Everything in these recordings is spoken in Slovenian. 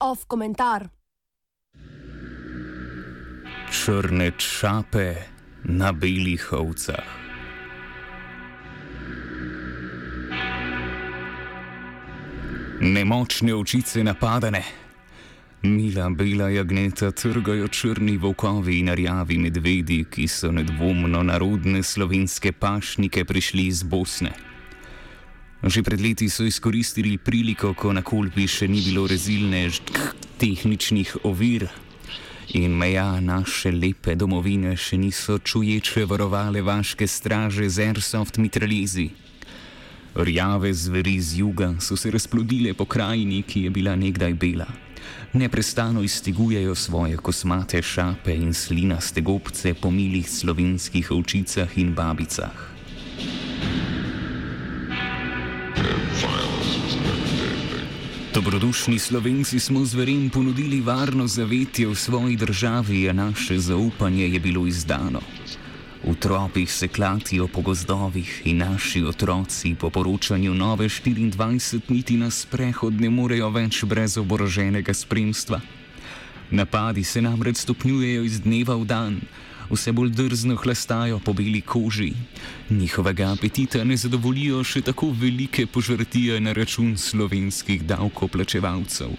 Off komentar. Črne čape na belih ovcah. Nemočne očice napadane. Mila bela jagneta trgajo črni volkovi in rjavi medvedi, ki so nedvomno narodne slovenske pašnike prišli iz Bosne. Že pred leti so izkoristili priliko, ko na kolbi še ni bilo rezilne tehničnih ovir in meja naše lepe domovine še niso čuječe varovale vaške straže z airsoft mitraljezi. Rjave zveri z juga so se razplodile po krajini, ki je bila nekdaj bela. Neprestano iztegujejo svoje kosmate šape in slinaste gobce po milih slovenskih ovčicah in babicah. Dobrodušni slovenci smo zverem ponudili varno zavetje v svoji državi, a naše zaupanje je bilo izdano. V tropih se klatijo po gozdovih in naši otroci po poročanju nove 24 niti na sprehod ne morejo več brez oboroženega spremstva. Napadi se namreč stopnjujejo iz dneva v dan, vse bolj drzno hlastajo po beli koži. Njihovega apetita ne zadovoljijo še tako velike požrtije na račun slovenskih davkoplačevalcev.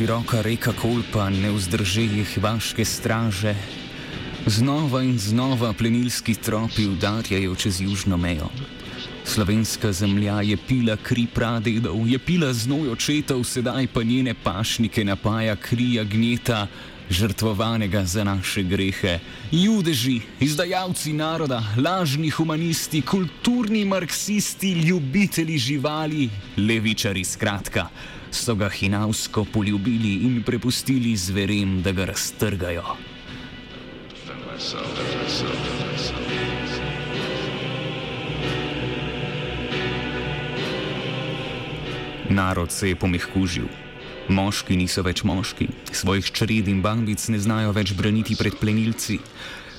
Neširoka reka Kolpa ne vzdrži jih vaške straže. Znova in znova plenilski tropi udarjajo čez južno mejo. Slovenska zemlja je pila kri pradedov, je pila znoj očetov, sedaj pa njene pašnike napaja kri agneta, žrtvovanega za naše grehe. Judeži, izdajalci naroda, lažni humanisti, kulturni marksisti, ljubitelji živali, levičari skratka, so ga hinavsko poljubili in prepustili zverem, da ga raztrgajo. Narod se je pomehkužil. Moški niso več moški, svojih čred in bambic ne znajo več braniti pred plenilci,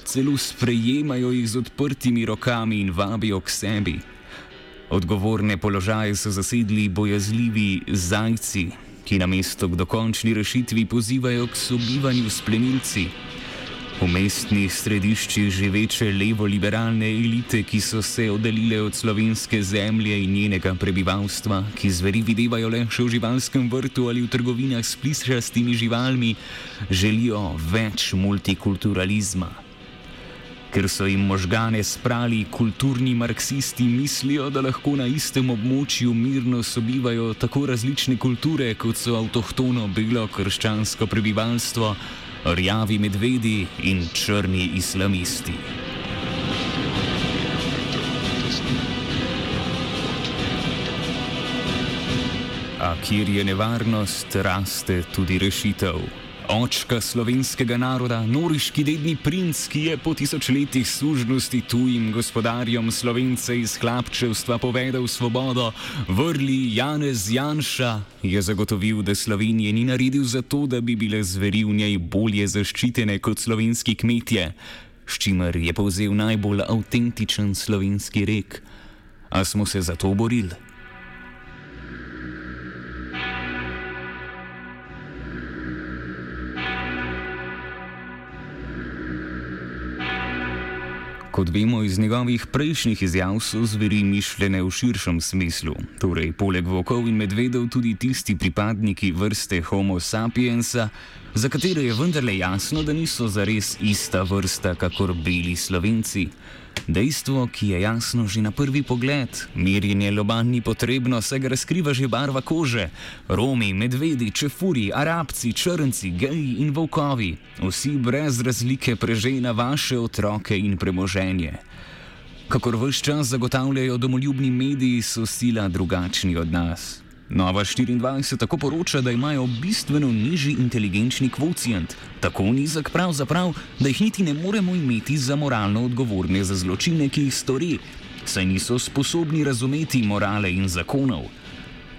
celo sprejemajo jih z odprtimi rokami in vabijo k sebi. Odgovorne položaje so zasedli bojazljivi zajci, ki na mesto k dokončni rešitvi pozivajo k sobivanju s plenilci. V mestnih središčih živeče levo-liberalne elite, ki so se oddaljile od slovenske zemlje in njenega prebivalstva, ki zveri videvajo le še v živalskem vrtu ali v trgovinah s plišastimi živalmi, želijo več multikulturalizma. Ker so jim možgane sprali kulturni marksisti, mislijo, da lahko na istem območju mirno sobivajo tako različne kulture, kot so avtohtono belo krščansko prebivalstvo rjavi medvedi in črni islamisti. A kjer je nevarnost, raste tudi rešitev. Očka slovenskega naroda, noriški dedni princ, ki je po tisočletjih služnosti tujim gospodarjem slovence iz hlapčevstva povedal svobodo, vrli Janez Janša, je zagotovil, da Slovenije ni naredil zato, da bi bile zveri v njej bolje zaščitene kot slovenski kmetje, s čimer je povzel najbolj avtentičen slovenski rek. A smo se za to borili? Kot vemo iz njegovih prejšnjih izjav, so zveri mišljene v širšem smislu. Torej, poleg vokov in medvedov, tudi tisti pripadniki vrste Homo sapiensa, za katere je vendarle jasno, da niso zares ista vrsta, kakor beli slovenci. Dejstvo, ki je jasno že na prvi pogled, merjenje loban ni potrebno, saj ga razkriva že barva kože. Romi, medvedi, čefuri, arabci, črnci, geji in volkovi, vsi brez razlike prežejo vaše otroke in premoženje. Kakor vse čas zagotavljajo domoljubni mediji, so sila drugačni od nas. Nova 24 tako poroča, da imajo bistveno nižji inteligenčni kvocijent, tako nizek pravzaprav, da jih niti ne moremo imeti za moralno odgovorne za zločine, ki jih stori, saj niso sposobni razumeti morale in zakonov.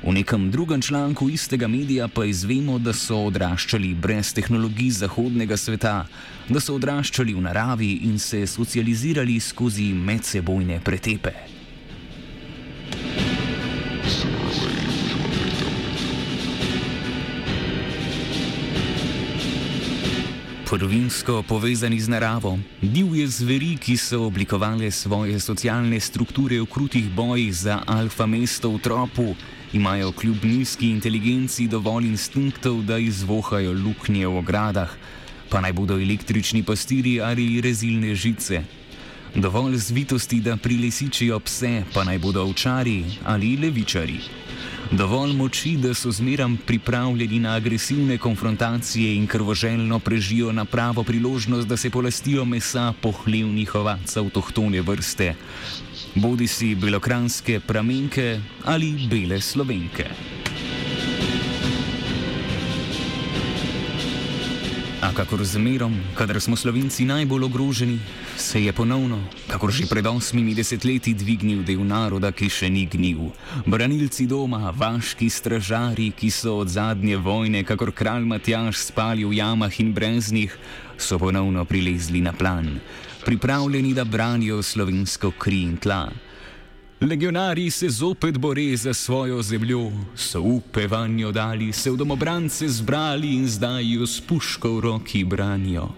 V nekem drugem članku istega medija pa izvemo, da so odraščali brez tehnologij zahodnega sveta, da so odraščali v naravi in se socializirali skozi medsebojne pretepe. Prvinsko povezani z naravo, divje zveri, ki so oblikovali svoje socialne strukture v krutih bojih za alfa mesto v tropu, imajo kljub nizki inteligenci dovolj instinktov, da izvohajo luknje v ogradah, pa naj bodo električni pastiri ali rezilne žice. Dovolj zvitosti, da prilesičijo pse, pa naj bodo ovčari ali levičari. Dovolj moči, da so zmeram pripravljeni na agresivne konfrontacije in krvoželjno prežijo na pravo priložnost, da se polastijo mesa pohlevnih ovac avtohtone vrste bodi si belokranske pramenke ali bele slovenke. Kakor zmerom, kadar smo slovenci najbolj ogroženi, se je ponovno, kakor že pred osmimi desetletji, dvignil del naroda, ki še ni gnil. Branilci doma, vaški stražari, ki so od zadnje vojne, kakor kralj Matjaš, spali v jamah in breznih, so ponovno prilezli na plan pripravljeni, da branijo slovensko kri in tla. Legionari se zopet bore za svojo zemljo, so upe vanjo dali, se v domobrance zbrali in zdaj jo s puško v roki branijo.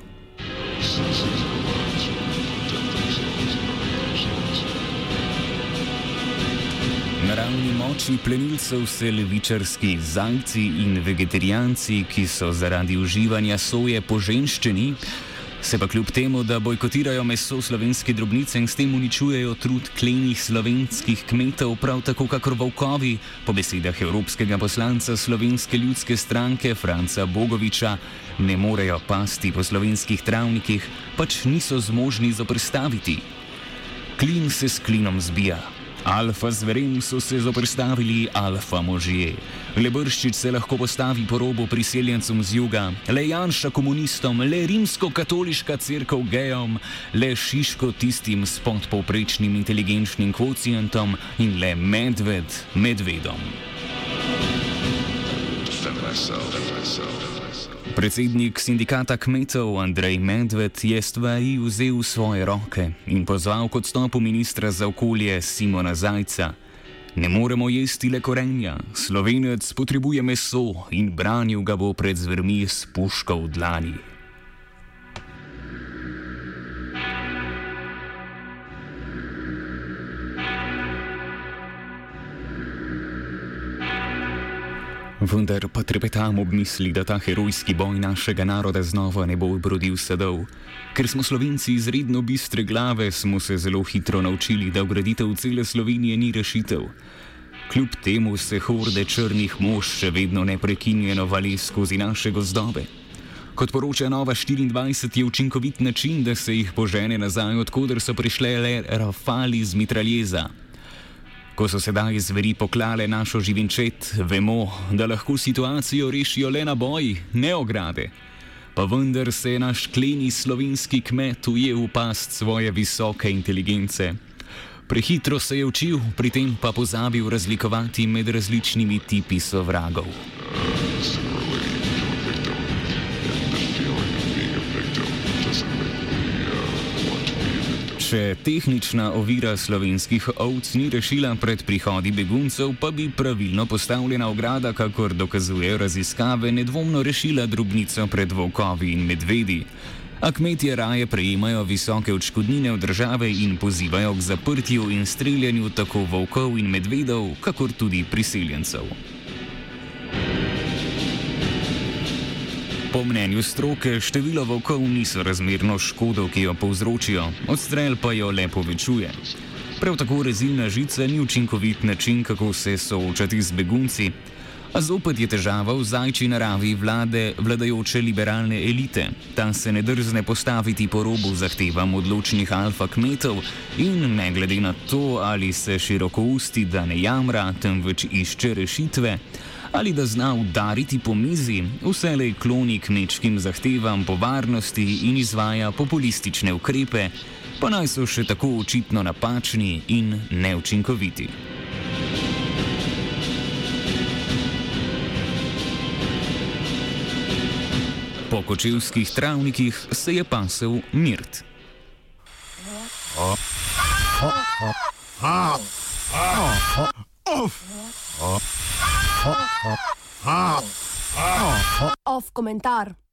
Naravni moči plenilcev se levičarski zajci in vegetarijanci, ki so zaradi uživanja soje poženščeni, Se pa kljub temu, da bojkotirajo meso slovenske drobnice in s tem uničujejo trud klenih slovenskih kmetov, prav tako kakor volkovi, po besedah evropskega poslanca slovenske ljudske stranke Franca Bogoviča, ne morejo pasti po slovenskih travnikih, pač niso zmožni zoprstaviti. Klin se s klinom zbija. Alfa zverem so se zoprstavili alfa možje. Le brščič se lahko postavi po robu priseljencem z juga, le Janša komunistom, le rimsko-katoliška crkva gejom, le Šiško tistim s podpovprečnim inteligenčnim kvocijentom in le medved medvedom. Defend myself, defend myself. Predsednik sindikata kmetov Andrej Medved je stvari vzel v svoje roke in pozval k odstopu ministra za okolje Simona Zajca. Ne moremo jesti le korenja, slovenec potrebuje meso in branil ga bo pred zvermi s puško v dlani. Vendar pa trepetam ob misli, da ta herojski boj našega naroda znova ne bo obrodil sadov. Ker smo slovenci izredno bistre glave, smo se zelo hitro naučili, da ugraditev cele Slovenije ni rešitev. Kljub temu se horde črnih mož še vedno neprekinjeno vali skozi naše gozdove. Kot poroča Nova 24, je učinkovit način, da se jih požene nazaj, odkuder so prišle le rafali z mitraljeza. Ko so sedaj zveri poklale našo živinčet, vemo, da lahko situacijo rešijo le na boji, ne ograde. Pa vendar se je naš kleni slovenski kmet ujel v past svoje visoke inteligence. Prehitro se je učil, pri tem pa pozabil razlikovati med različnimi tipi sovragov. Če tehnična ovira slovenskih ovc ni rešila pred prihodi beguncev, pa bi pravilno postavljena ograda, kakor dokazujejo raziskave, nedvomno rešila drobnico pred volkovi in medvedi. A kmetje raje prejemajo visoke odškodnine od države in pozivajo k zaprtju in streljanju tako volkov in medvedov, kakor tudi priseljencev. Po mnenju stroke, število volkov niso razmerno škodo, ki jo povzročijo, odstrel pa jo le povečuje. Prav tako rezilna žica ni učinkovit način, kako se soočati z begunci. A zopet je težava v zajči naravi vlade vladajoče liberalne elite. Ta se ne drzne postaviti po robu zahtevam odločnih alfa kmetov in ne glede na to, ali se široko usti, da ne jamra, temveč išče rešitve, ali da zna udariti po mizi, vselej kloni kmečkim zahtevam po varnosti in izvaja populistične ukrepe, pa naj so še tako očitno napačni in neučinkoviti. Po kočevskih travnikih se je pasel mirt. Off komentar.